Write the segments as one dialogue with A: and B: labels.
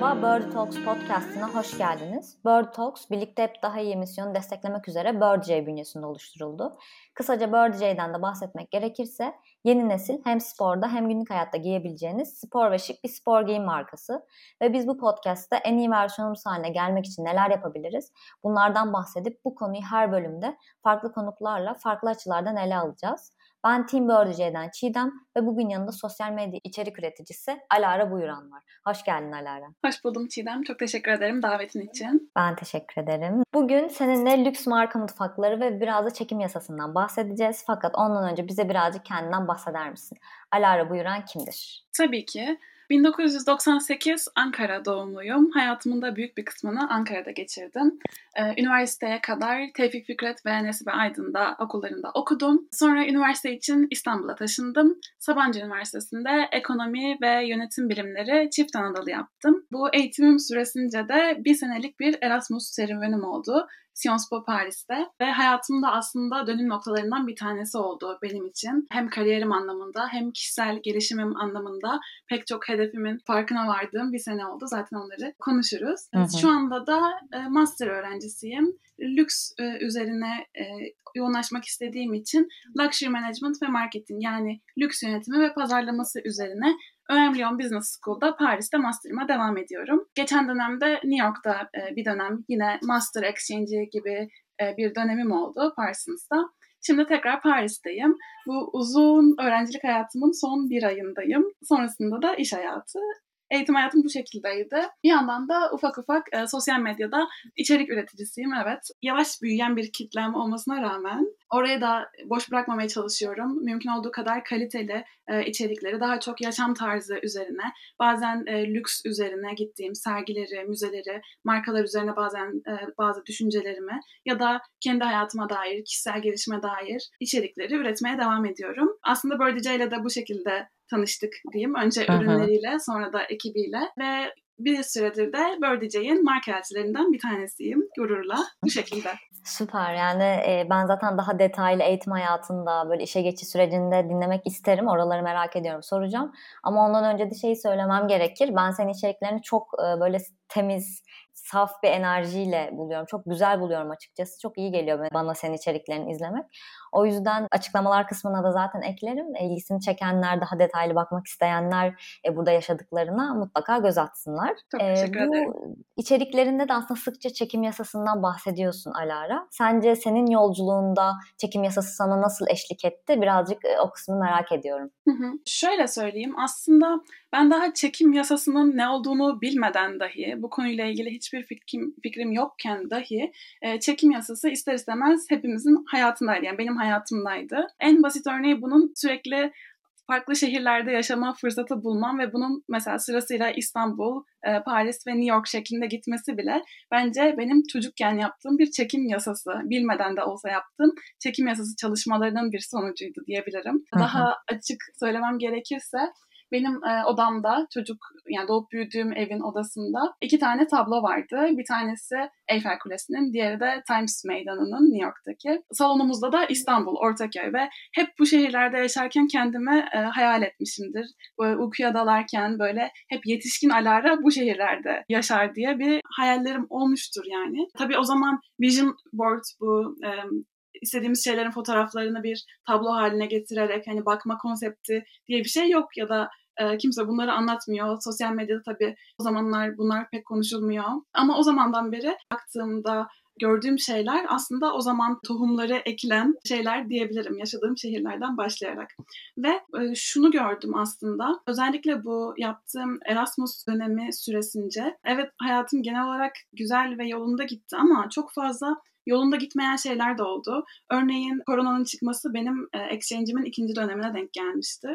A: merhaba, Bird Talks podcastına hoş geldiniz. Bird Talks, birlikte hep daha iyi misyonu desteklemek üzere BirdJ bünyesinde oluşturuldu. Kısaca BirdJ'den de bahsetmek gerekirse, yeni nesil hem sporda hem günlük hayatta giyebileceğiniz spor ve şık bir spor giyim markası. Ve biz bu podcast'ta en iyi versiyonumuz haline gelmek için neler yapabiliriz? Bunlardan bahsedip bu konuyu her bölümde farklı konuklarla farklı açılardan ele alacağız. Ben Team BirdJ'den Çiğdem ve bugün yanında sosyal medya içerik üreticisi Alara Buyuran var. Hoş geldin Alara.
B: Hoş buldum Çiğdem. Çok teşekkür ederim davetin için.
A: Ben teşekkür ederim. Bugün seninle lüks marka mutfakları ve biraz da çekim yasasından bahsedeceğiz. Fakat ondan önce bize birazcık kendinden bahseder misin? Alara Buyuran kimdir?
B: Tabii ki. 1998 Ankara doğumluyum. Hayatımın da büyük bir kısmını Ankara'da geçirdim. Ee, üniversiteye kadar Tevfik Fikret ve Nesibe Aydın'da okullarında okudum. Sonra üniversite için İstanbul'a taşındım. Sabancı Üniversitesi'nde ekonomi ve yönetim bilimleri çift anadolu yaptım. Bu eğitimim süresince de bir senelik bir Erasmus serüvenim oldu. Sciences Po Paris'te ve hayatımda aslında dönüm noktalarından bir tanesi oldu benim için. Hem kariyerim anlamında hem kişisel gelişimim anlamında pek çok hedefimin farkına vardığım bir sene oldu. Zaten onları konuşuruz. Hı hı. Şu anda da e, master öğrencisiyim. Lüks e, üzerine e, yoğunlaşmak istediğim için luxury management ve marketing yani lüks yönetimi ve pazarlaması üzerine Önem Lyon Business School'da Paris'te master'ıma devam ediyorum. Geçen dönemde New York'ta e, bir dönem yine master exchange gibi e, bir dönemim oldu Parsons'ta. Şimdi tekrar Paris'teyim. Bu uzun öğrencilik hayatımın son bir ayındayım. Sonrasında da iş hayatı. Eğitim hayatım bu şekildeydi. Bir yandan da ufak ufak e, sosyal medyada içerik üreticisiyim evet. Yavaş büyüyen bir kitlem olmasına rağmen oraya da boş bırakmamaya çalışıyorum. Mümkün olduğu kadar kaliteli e, içerikleri daha çok yaşam tarzı üzerine, bazen e, lüks üzerine gittiğim sergileri, müzeleri, markalar üzerine bazen e, bazı düşüncelerimi ya da kendi hayatıma dair, kişisel gelişime dair içerikleri üretmeye devam ediyorum. Aslında Birdie ile de bu şekilde tanıştık diyeyim. Önce ürünleriyle sonra da ekibiyle ve bir süredir de Birdie'nin marka elçilerinden bir tanesiyim gururla bu şekilde.
A: Süper yani e, ben zaten daha detaylı eğitim hayatında böyle işe geçiş sürecinde dinlemek isterim. Oraları merak ediyorum soracağım. Ama ondan önce de şeyi söylemem gerekir. Ben senin içeriklerini çok e, böyle temiz, saf bir enerjiyle buluyorum. Çok güzel buluyorum açıkçası. Çok iyi geliyor bana senin içeriklerini izlemek. O yüzden açıklamalar kısmına da zaten eklerim. İlgisini çekenler, daha detaylı bakmak isteyenler e, burada yaşadıklarına mutlaka göz atsınlar.
B: Çok e, teşekkür
A: e, bu
B: ederim.
A: içeriklerinde de aslında sıkça çekim yasasından bahsediyorsun Alara. Sence senin yolculuğunda çekim yasası sana nasıl eşlik etti? Birazcık e, o kısmı merak ediyorum.
B: Hı hı. Şöyle söyleyeyim. Aslında ben daha çekim yasasının ne olduğunu bilmeden dahi, bu konuyla ilgili hiçbir fikrim, fikrim yokken dahi e, çekim yasası ister istemez hepimizin hayatındaydı. Yani benim hayatımdaydı. En basit örneği bunun sürekli farklı şehirlerde yaşama fırsatı bulmam ve bunun mesela sırasıyla İstanbul, e, Paris ve New York şeklinde gitmesi bile bence benim çocukken yaptığım bir çekim yasası, bilmeden de olsa yaptığım çekim yasası çalışmalarının bir sonucuydu diyebilirim. Daha açık söylemem gerekirse benim e, odamda çocuk yani doğup büyüdüğüm evin odasında iki tane tablo vardı. Bir tanesi Eyfel Kulesi'nin, diğeri de Times Meydanı'nın New York'taki. Salonumuzda da İstanbul, Ortaköy ve hep bu şehirlerde yaşarken kendimi e, hayal etmişimdir. Böyle uykuya dalarken böyle hep yetişkin Alara bu şehirlerde yaşar diye bir hayallerim olmuştur yani. Tabii o zaman vision board bu e, istediğimiz şeylerin fotoğraflarını bir tablo haline getirerek hani bakma konsepti diye bir şey yok ya da e, kimse bunları anlatmıyor. Sosyal medyada tabii o zamanlar bunlar pek konuşulmuyor. Ama o zamandan beri baktığımda gördüğüm şeyler aslında o zaman tohumları ekilen şeyler diyebilirim yaşadığım şehirlerden başlayarak. Ve e, şunu gördüm aslında özellikle bu yaptığım Erasmus dönemi süresince evet hayatım genel olarak güzel ve yolunda gitti ama çok fazla yolunda gitmeyen şeyler de oldu. Örneğin koronanın çıkması benim e, exchange'imin ikinci dönemine denk gelmişti.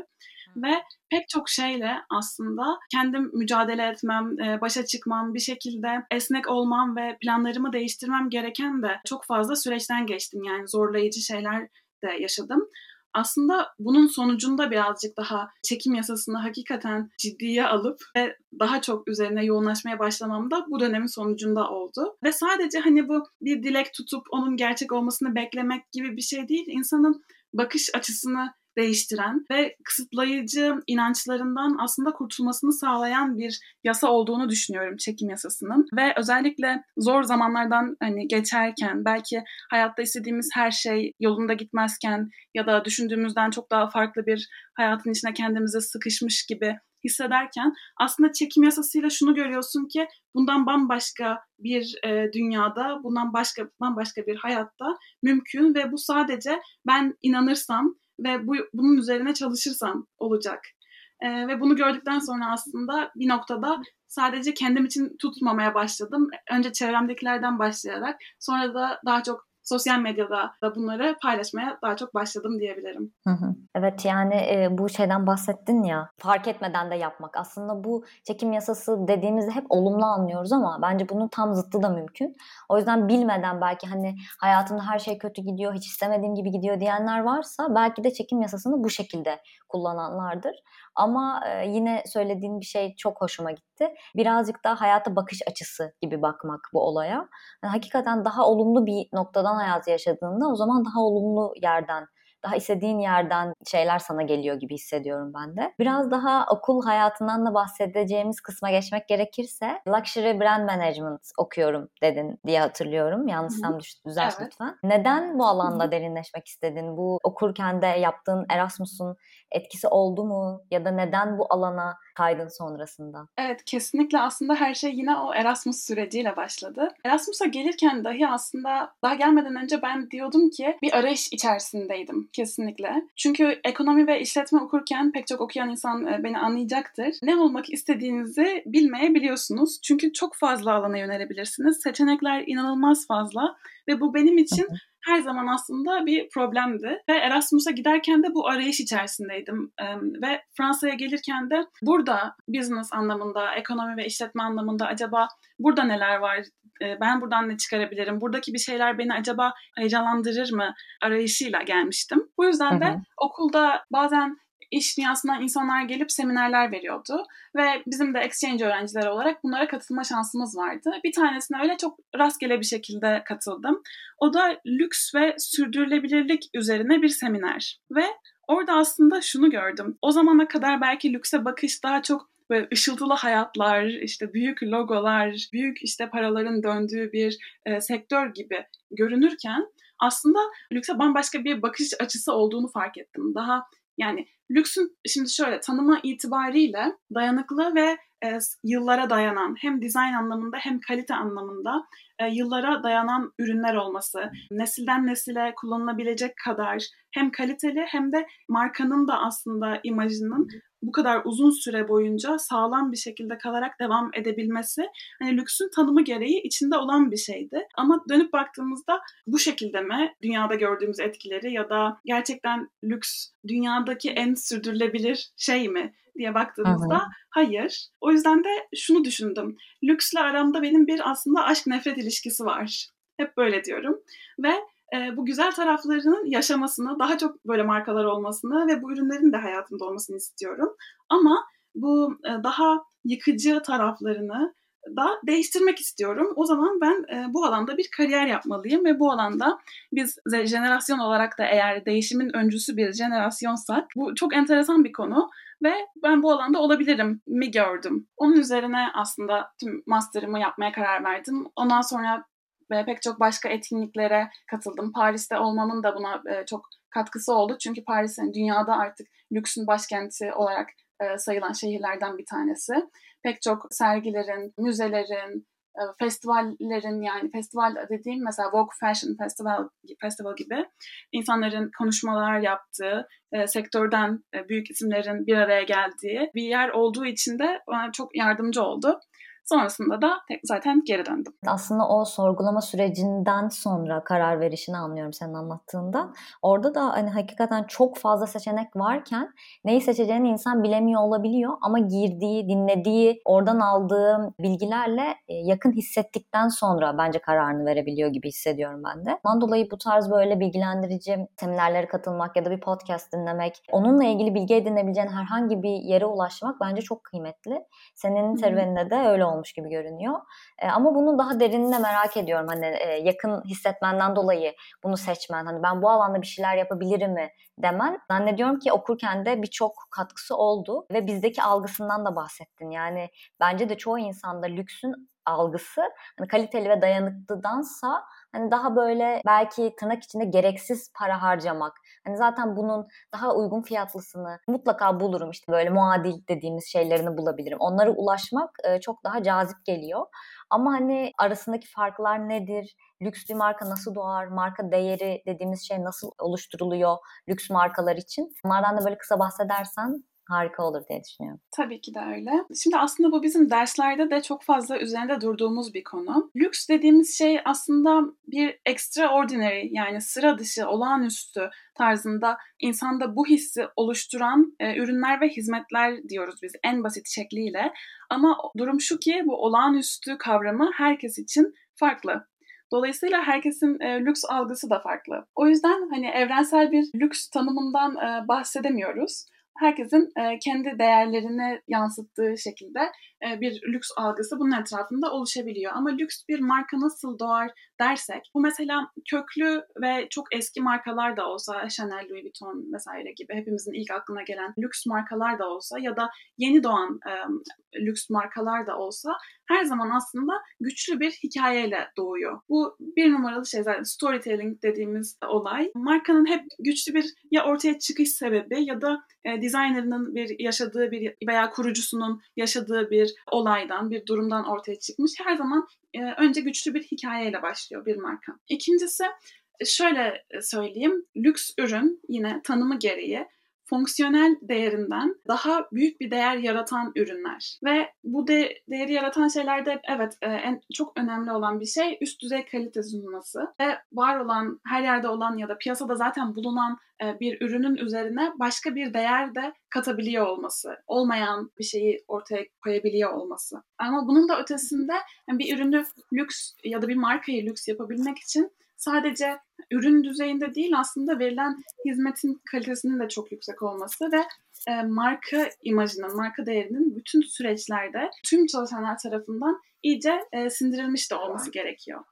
B: Ve pek çok şeyle aslında kendim mücadele etmem, e, başa çıkmam, bir şekilde esnek olmam ve planlarımı değiştirmem gereken de çok fazla süreçten geçtim. Yani zorlayıcı şeyler de yaşadım aslında bunun sonucunda birazcık daha çekim yasasını hakikaten ciddiye alıp ve daha çok üzerine yoğunlaşmaya başlamam da bu dönemin sonucunda oldu. Ve sadece hani bu bir dilek tutup onun gerçek olmasını beklemek gibi bir şey değil. İnsanın bakış açısını değiştiren ve kısıtlayıcı inançlarından aslında kurtulmasını sağlayan bir yasa olduğunu düşünüyorum çekim yasasının. Ve özellikle zor zamanlardan hani geçerken belki hayatta istediğimiz her şey yolunda gitmezken ya da düşündüğümüzden çok daha farklı bir hayatın içine kendimizi sıkışmış gibi hissederken aslında çekim yasasıyla şunu görüyorsun ki bundan bambaşka bir e, dünyada, bundan başka bambaşka bir hayatta mümkün ve bu sadece ben inanırsam ve bu bunun üzerine çalışırsam olacak. E, ve bunu gördükten sonra aslında bir noktada sadece kendim için tutmamaya başladım. Önce çevremdekilerden başlayarak sonra da daha çok sosyal medyada da bunları paylaşmaya daha çok başladım diyebilirim.
A: Hı hı. Evet yani e, bu şeyden bahsettin ya fark etmeden de yapmak. Aslında bu çekim yasası dediğimizde hep olumlu anlıyoruz ama bence bunun tam zıttı da mümkün. O yüzden bilmeden belki hani hayatımda her şey kötü gidiyor, hiç istemediğim gibi gidiyor diyenler varsa belki de çekim yasasını bu şekilde kullananlardır. Ama e, yine söylediğin bir şey çok hoşuma gitti. Birazcık daha hayata bakış açısı gibi bakmak bu olaya. Yani hakikaten daha olumlu bir noktadan hayatı yaşadığında o zaman daha olumlu yerden daha istediğin yerden şeyler sana geliyor gibi hissediyorum ben de. Biraz daha okul hayatından da bahsedeceğimiz kısma geçmek gerekirse Luxury Brand Management okuyorum dedin diye hatırlıyorum. Yanlışsam düzelt evet. lütfen. Neden bu alanda derinleşmek istedin? Bu okurken de yaptığın Erasmus'un etkisi oldu mu? Ya da neden bu alana kaydın sonrasında?
B: Evet kesinlikle aslında her şey yine o Erasmus süreciyle başladı. Erasmus'a gelirken dahi aslında daha gelmeden önce ben diyordum ki bir arayış içerisindeydim kesinlikle. Çünkü ekonomi ve işletme okurken pek çok okuyan insan e, beni anlayacaktır. Ne olmak istediğinizi bilmeyebiliyorsunuz. Çünkü çok fazla alana yönelebilirsiniz. Seçenekler inanılmaz fazla ve bu benim için her zaman aslında bir problemdi. Ve Erasmus'a giderken de bu arayış içerisindeydim. ve Fransa'ya gelirken de burada business anlamında, ekonomi ve işletme anlamında acaba burada neler var ben buradan ne çıkarabilirim? Buradaki bir şeyler beni acaba heyecanlandırır mı arayışıyla gelmiştim. Bu yüzden de hı hı. okulda bazen iş dünyasından insanlar gelip seminerler veriyordu. Ve bizim de exchange öğrencileri olarak bunlara katılma şansımız vardı. Bir tanesine öyle çok rastgele bir şekilde katıldım. O da lüks ve sürdürülebilirlik üzerine bir seminer. Ve orada aslında şunu gördüm. O zamana kadar belki lükse bakış daha çok böyle ışıltılı hayatlar, işte büyük logolar, büyük işte paraların döndüğü bir e, sektör gibi görünürken aslında lükse bambaşka bir bakış açısı olduğunu fark ettim. Daha yani lüksün şimdi şöyle tanıma itibariyle dayanıklı ve e, yıllara dayanan hem dizayn anlamında hem kalite anlamında e, yıllara dayanan ürünler olması, nesilden nesile kullanılabilecek kadar hem kaliteli hem de markanın da aslında imajının bu kadar uzun süre boyunca sağlam bir şekilde kalarak devam edebilmesi hani lüksün tanımı gereği içinde olan bir şeydi. Ama dönüp baktığımızda bu şekilde mi dünyada gördüğümüz etkileri ya da gerçekten lüks dünyadaki en sürdürülebilir şey mi diye baktığımızda hı. hayır. O yüzden de şunu düşündüm. Lüksle aramda benim bir aslında aşk nefret ilişkisi var. Hep böyle diyorum. Ve e, bu güzel taraflarının yaşamasını, daha çok böyle markalar olmasını ve bu ürünlerin de hayatımda olmasını istiyorum. Ama bu e, daha yıkıcı taraflarını da değiştirmek istiyorum. O zaman ben e, bu alanda bir kariyer yapmalıyım ve bu alanda biz jenerasyon olarak da eğer değişimin öncüsü bir jenerasyonsak bu çok enteresan bir konu ve ben bu alanda olabilirim mi gördüm. Onun üzerine aslında tüm master'ımı yapmaya karar verdim. Ondan sonra ve pek çok başka etkinliklere katıldım. Paris'te olmamın da buna e, çok katkısı oldu. Çünkü Paris'in dünyada artık lüksün başkenti olarak e, sayılan şehirlerden bir tanesi. Pek çok sergilerin, müzelerin, e, festivallerin yani festival dediğim mesela Vogue Fashion Festival Festival gibi insanların konuşmalar yaptığı, e, sektörden e, büyük isimlerin bir araya geldiği bir yer olduğu için de bana çok yardımcı oldu. Sonrasında da zaten geri döndüm.
A: Aslında o sorgulama sürecinden sonra karar verişini anlıyorum senin anlattığından. Orada da hani hakikaten çok fazla seçenek varken neyi seçeceğini insan bilemiyor olabiliyor ama girdiği, dinlediği, oradan aldığı bilgilerle e, yakın hissettikten sonra bence kararını verebiliyor gibi hissediyorum ben de. Ondan dolayı bu tarz böyle bilgilendirici seminerlere katılmak ya da bir podcast dinlemek, onunla ilgili bilgi edinebileceğin herhangi bir yere ulaşmak bence çok kıymetli. Senin serüveninde de öyle olmuş olmuş gibi görünüyor. E, ama bunun daha derinine merak ediyorum. Hani e, yakın hissetmenden dolayı bunu seçmen. Hani ben bu alanda bir şeyler yapabilirim mi demen. Zannediyorum ki okurken de birçok katkısı oldu ve bizdeki algısından da bahsettin. Yani bence de çoğu insanda lüksün algısı hani kaliteli ve dayanıklıdansa hani daha böyle belki tırnak içinde gereksiz para harcamak. Hani zaten bunun daha uygun fiyatlısını mutlaka bulurum. işte böyle muadil dediğimiz şeylerini bulabilirim. Onlara ulaşmak e, çok daha cazip geliyor. Ama hani arasındaki farklar nedir? Lüks bir marka nasıl doğar? Marka değeri dediğimiz şey nasıl oluşturuluyor lüks markalar için? Bunlardan da böyle kısa bahsedersen harika olur diye düşünüyorum.
B: Tabii ki de öyle. Şimdi aslında bu bizim derslerde de çok fazla üzerinde durduğumuz bir konu. Lüks dediğimiz şey aslında bir extraordinary yani sıra dışı, olağanüstü tarzında insanda bu hissi oluşturan e, ürünler ve hizmetler diyoruz biz en basit şekliyle. Ama durum şu ki bu olağanüstü kavramı herkes için farklı. Dolayısıyla herkesin e, lüks algısı da farklı. O yüzden hani evrensel bir lüks tanımından e, bahsedemiyoruz herkesin kendi değerlerini yansıttığı şekilde e, bir lüks algısı bunun etrafında oluşabiliyor. Ama lüks bir marka nasıl doğar dersek, bu mesela köklü ve çok eski markalar da olsa, Chanel, Louis Vuitton vesaire gibi hepimizin ilk aklına gelen lüks markalar da olsa ya da yeni doğan e, lüks markalar da olsa her zaman aslında güçlü bir hikayeyle doğuyor. Bu bir numaralı şey zaten storytelling dediğimiz olay. Markanın hep güçlü bir ya ortaya çıkış sebebi ya da e, designer'ının bir yaşadığı bir veya kurucusunun yaşadığı bir olaydan, bir durumdan ortaya çıkmış. Her zaman e, önce güçlü bir hikayeyle başlıyor bir marka. İkincisi şöyle söyleyeyim, lüks ürün yine tanımı gereği fonksiyonel değerinden daha büyük bir değer yaratan ürünler. Ve bu de, değeri yaratan şeylerde evet e, en çok önemli olan bir şey üst düzey kalite sunması ve var olan her yerde olan ya da piyasada zaten bulunan e, bir ürünün üzerine başka bir değer de katabiliyor olması, olmayan bir şeyi ortaya koyabiliyor olması. Ama bunun da ötesinde yani bir ürünü lüks ya da bir markayı lüks yapabilmek için sadece ürün düzeyinde değil aslında verilen hizmetin kalitesinin de çok yüksek olması ve e, marka imajının, marka değerinin bütün süreçlerde tüm çalışanlar tarafından iyice e, sindirilmiş de olması gerekiyor.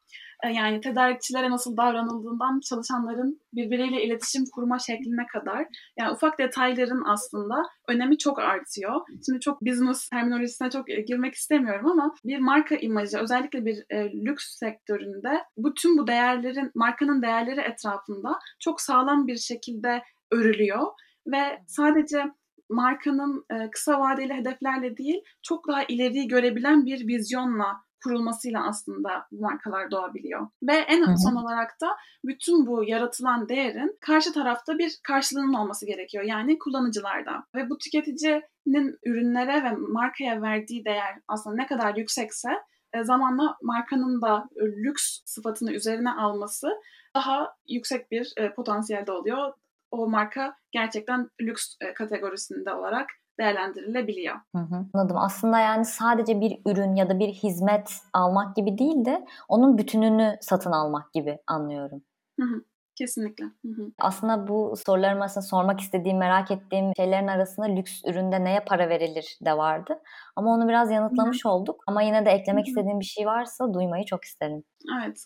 B: E, yani tedarikçilere nasıl davranıldığından çalışanların birbiriyle iletişim kurma şekline kadar yani ufak detayların aslında önemi çok artıyor. Şimdi çok business terminolojisine çok girmek istemiyorum ama bir marka imajı özellikle bir e, lüks sektöründe bu tüm bu değerlerin markanın değerleri etrafında çok sağlam bir şekilde örülüyor ve sadece markanın e, kısa vadeli hedeflerle değil çok daha ileriyi görebilen bir vizyonla kurulmasıyla aslında bu markalar doğabiliyor. Ve en hı hı. son olarak da bütün bu yaratılan değerin karşı tarafta bir karşılığının olması gerekiyor. Yani kullanıcılarda. Ve bu tüketicinin ürünlere ve markaya verdiği değer aslında ne kadar yüksekse e, zamanla markanın da lüks sıfatını üzerine alması daha yüksek bir e, potansiyelde oluyor. O marka gerçekten lüks e, kategorisinde olarak değerlendirilebiliyor.
A: Hı hı, anladım. Aslında yani sadece bir ürün ya da bir hizmet almak gibi değil de onun bütününü satın almak gibi anlıyorum.
B: Hı hı. Kesinlikle. Hı hı.
A: Aslında bu sorularım arasında sormak istediğim, merak ettiğim şeylerin arasında lüks üründe neye para verilir de vardı. Ama onu biraz yanıtlamış hı olduk. Ama yine de eklemek hı hı. istediğim bir şey varsa duymayı çok isterim.
B: Evet,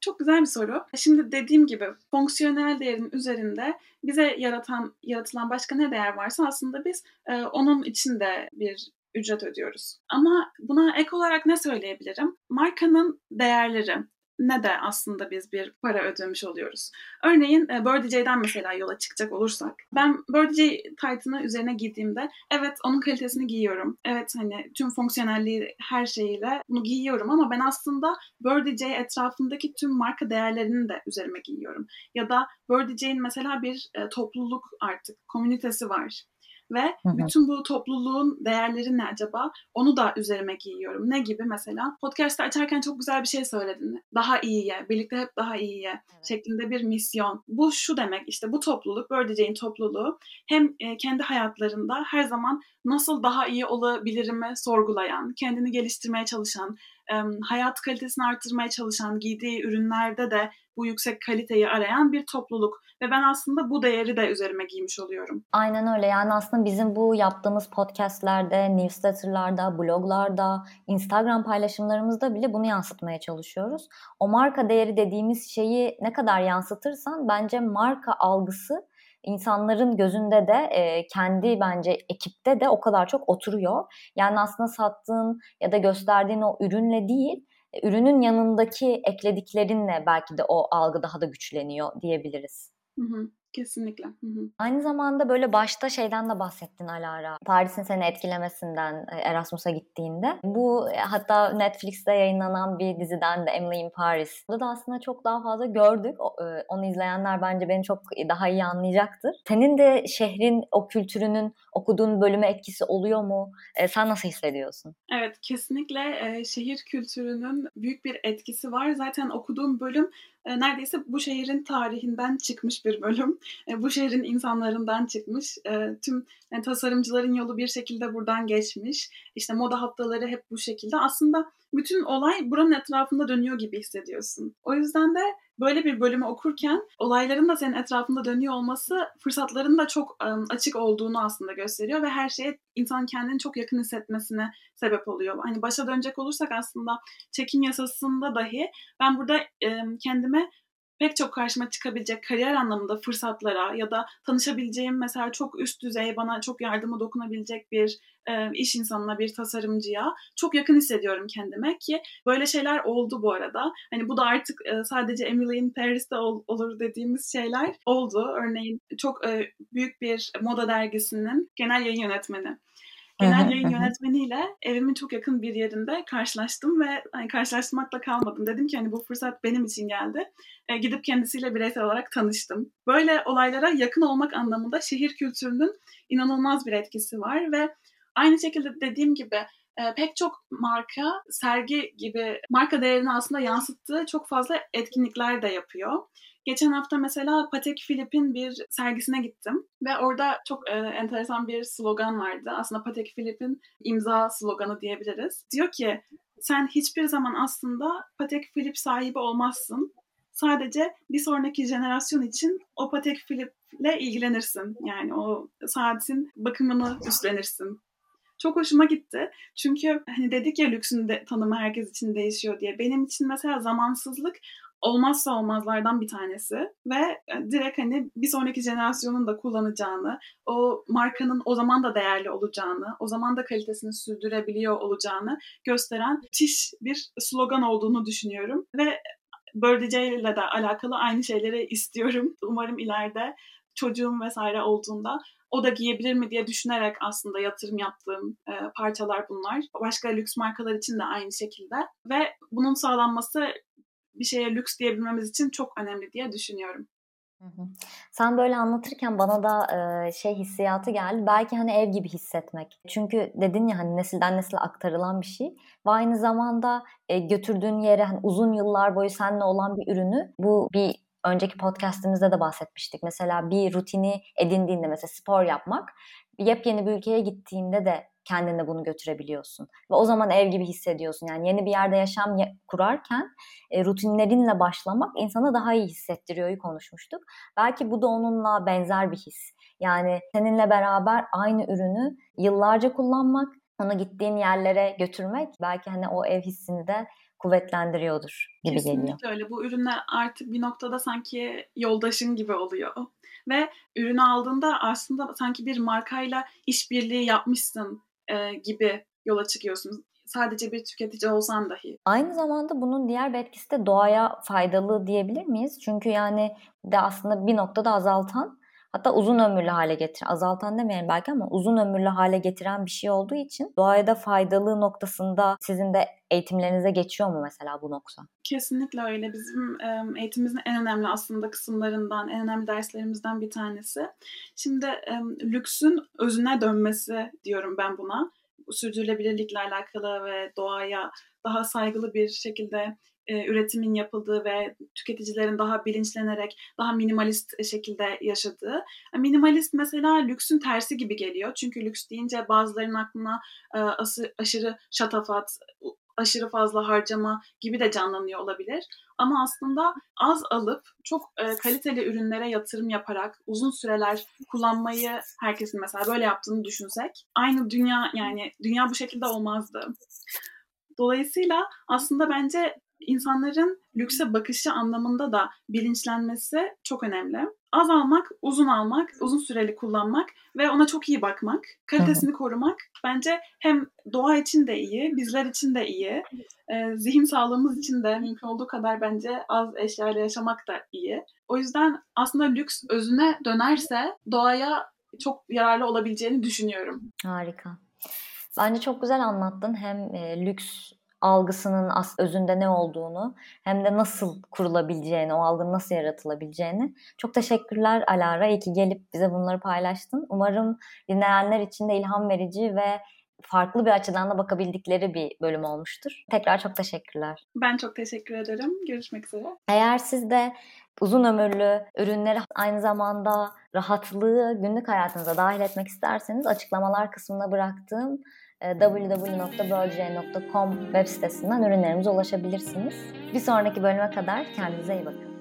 B: çok güzel bir soru. Şimdi dediğim gibi fonksiyonel değerin üzerinde bize yaratan yaratılan başka ne değer varsa aslında biz onun içinde bir ücret ödüyoruz. Ama buna ek olarak ne söyleyebilirim? Markanın değerleri, ne de aslında biz bir para ödemiş oluyoruz. Örneğin e, Birdie J'den mesela yola çıkacak olursak ben Birdie J üzerine giydiğimde evet onun kalitesini giyiyorum. Evet hani tüm fonksiyonelliği her şeyiyle bunu giyiyorum ama ben aslında Birdie etrafındaki tüm marka değerlerini de üzerime giyiyorum. Ya da Birdie mesela bir e, topluluk artık, komünitesi var ve hı hı. bütün bu topluluğun değerleri ne acaba? Onu da üzerime giyiyorum. Ne gibi mesela? Podcast'ı açarken çok güzel bir şey söyledin. Daha iyiye, birlikte hep daha iyiye evet. şeklinde bir misyon. Bu şu demek işte bu topluluk, Birdie topluluğu hem e, kendi hayatlarında her zaman nasıl daha iyi olabilirimi sorgulayan, kendini geliştirmeye çalışan, hayat kalitesini arttırmaya çalışan, giydiği ürünlerde de bu yüksek kaliteyi arayan bir topluluk ve ben aslında bu değeri de üzerime giymiş oluyorum.
A: Aynen öyle. Yani aslında bizim bu yaptığımız podcastlerde, newsletterlarda, bloglarda, Instagram paylaşımlarımızda bile bunu yansıtmaya çalışıyoruz. O marka değeri dediğimiz şeyi ne kadar yansıtırsan bence marka algısı insanların gözünde de e, kendi bence ekipte de o kadar çok oturuyor. Yani aslında sattığın ya da gösterdiğin o ürünle değil, ürünün yanındaki eklediklerinle belki de o algı daha da güçleniyor diyebiliriz.
B: Hı hı. Kesinlikle. Hı hı.
A: Aynı zamanda böyle başta şeyden de bahsettin Alara. Paris'in seni etkilemesinden e, Erasmus'a gittiğinde. Bu e, hatta Netflix'te yayınlanan bir diziden de Emily in Paris. Burada da aslında çok daha fazla gördük. E, onu izleyenler bence beni çok daha iyi anlayacaktır. Senin de şehrin o kültürünün okuduğun bölüme etkisi oluyor mu? Sen nasıl hissediyorsun?
B: Evet kesinlikle şehir kültürünün büyük bir etkisi var. Zaten okuduğum bölüm neredeyse bu şehrin tarihinden çıkmış bir bölüm. E, bu şehrin insanlarından çıkmış. E, tüm yani tasarımcıların yolu bir şekilde buradan geçmiş. İşte moda haftaları hep bu şekilde. Aslında bütün olay buranın etrafında dönüyor gibi hissediyorsun. O yüzden de böyle bir bölümü okurken olayların da senin etrafında dönüyor olması fırsatların da çok açık olduğunu aslında gösteriyor ve her şeye insan kendini çok yakın hissetmesine sebep oluyor. Hani başa dönecek olursak aslında çekim yasasında dahi ben burada kendime pek çok karşıma çıkabilecek kariyer anlamında fırsatlara ya da tanışabileceğim mesela çok üst düzey bana çok yardımı dokunabilecek bir e, iş insanına, bir tasarımcıya çok yakın hissediyorum kendime ki böyle şeyler oldu bu arada. Hani bu da artık e, sadece Emily in Paris'te ol, olur dediğimiz şeyler oldu. Örneğin çok e, büyük bir moda dergisinin genel yayın yönetmeni genel yayın yönetmeniyle evimin çok yakın bir yerinde karşılaştım ve hani karşılaşmakla kalmadım. Dedim ki hani bu fırsat benim için geldi. E, gidip kendisiyle bireysel olarak tanıştım. Böyle olaylara yakın olmak anlamında şehir kültürünün inanılmaz bir etkisi var ve aynı şekilde dediğim gibi e, pek çok marka sergi gibi marka değerini aslında yansıttığı çok fazla etkinlikler de yapıyor. Geçen hafta mesela Patek Philippe'in bir sergisine gittim ve orada çok e, enteresan bir slogan vardı. Aslında Patek Philippe'in imza sloganı diyebiliriz. Diyor ki sen hiçbir zaman aslında Patek Philippe sahibi olmazsın. Sadece bir sonraki jenerasyon için o Patek Philippe'le ilgilenirsin. Yani o saatin bakımını üstlenirsin çok hoşuma gitti. Çünkü hani dedik ya lüksün de, tanımı herkes için değişiyor diye. Benim için mesela zamansızlık olmazsa olmazlardan bir tanesi ve e, direkt hani bir sonraki jenerasyonun da kullanacağını, o markanın o zaman da değerli olacağını, o zaman da kalitesini sürdürebiliyor olacağını gösteren müthiş bir slogan olduğunu düşünüyorum ve Birdie ile de alakalı aynı şeyleri istiyorum. Umarım ileride çocuğum vesaire olduğunda o da giyebilir mi diye düşünerek aslında yatırım yaptığım e, parçalar bunlar. Başka lüks markalar için de aynı şekilde ve bunun sağlanması bir şeye lüks diyebilmemiz için çok önemli diye düşünüyorum.
A: Sen böyle anlatırken bana da şey hissiyatı geldi. Belki hani ev gibi hissetmek. Çünkü dedin ya hani nesilden nesile aktarılan bir şey. Ve aynı zamanda e, götürdüğün yere hani uzun yıllar boyu seninle olan bir ürünü bu bir önceki podcastimizde de bahsetmiştik. Mesela bir rutini edindiğinde mesela spor yapmak yepyeni bir ülkeye gittiğinde de kendine bunu götürebiliyorsun. Ve o zaman ev gibi hissediyorsun. Yani yeni bir yerde yaşam kurarken e, rutinlerinle başlamak insana daha iyi hissettiriyor konuşmuştuk. Belki bu da onunla benzer bir his. Yani seninle beraber aynı ürünü yıllarca kullanmak, onu gittiğin yerlere götürmek belki hani o ev hissini de kuvvetlendiriyordur gibi
B: Kesinlikle
A: geliyor.
B: Kesinlikle öyle. Bu ürünler artık bir noktada sanki yoldaşın gibi oluyor. Ve ürünü aldığında aslında sanki bir markayla işbirliği yapmışsın e, gibi yola çıkıyorsun. Sadece bir tüketici olsan dahi.
A: Aynı zamanda bunun diğer bir etkisi de doğaya faydalı diyebilir miyiz? Çünkü yani de aslında bir noktada azaltan hatta uzun ömürlü hale getiren, azaltan demeyelim belki ama uzun ömürlü hale getiren bir şey olduğu için doğaya da faydalı noktasında sizin de eğitimlerinize geçiyor mu mesela bu nokta?
B: Kesinlikle öyle. Bizim eğitimimizin en önemli aslında kısımlarından, en önemli derslerimizden bir tanesi. Şimdi lüksün özüne dönmesi diyorum ben buna. Sürdürülebilirlikle alakalı ve doğaya daha saygılı bir şekilde e, üretimin yapıldığı ve tüketicilerin daha bilinçlenerek daha minimalist şekilde yaşadığı. Minimalist mesela lüksün tersi gibi geliyor. Çünkü lüks deyince bazılarının aklına e, aşırı şatafat, aşırı fazla harcama gibi de canlanıyor olabilir. Ama aslında az alıp çok e, kaliteli ürünlere yatırım yaparak uzun süreler kullanmayı herkesin mesela böyle yaptığını düşünsek aynı dünya yani dünya bu şekilde olmazdı. Dolayısıyla aslında bence insanların lükse bakışı anlamında da bilinçlenmesi çok önemli. Az almak, uzun almak, uzun süreli kullanmak ve ona çok iyi bakmak, kalitesini Hı-hı. korumak bence hem doğa için de iyi, bizler için de iyi, e, zihin sağlığımız için de mümkün olduğu kadar bence az eşyayla yaşamak da iyi. O yüzden aslında lüks özüne dönerse doğaya çok yararlı olabileceğini düşünüyorum.
A: Harika. Bence çok güzel anlattın. Hem e, lüks algısının özünde ne olduğunu hem de nasıl kurulabileceğini, o algının nasıl yaratılabileceğini. Çok teşekkürler Alara. İyi ki gelip bize bunları paylaştın. Umarım dinleyenler için de ilham verici ve farklı bir açıdan da bakabildikleri bir bölüm olmuştur. Tekrar çok teşekkürler.
B: Ben çok teşekkür ederim. Görüşmek üzere.
A: Eğer siz de uzun ömürlü ürünleri aynı zamanda rahatlığı günlük hayatınıza dahil etmek isterseniz açıklamalar kısmına bıraktığım www.birdj.com web sitesinden ürünlerimize ulaşabilirsiniz. Bir sonraki bölüme kadar kendinize iyi bakın.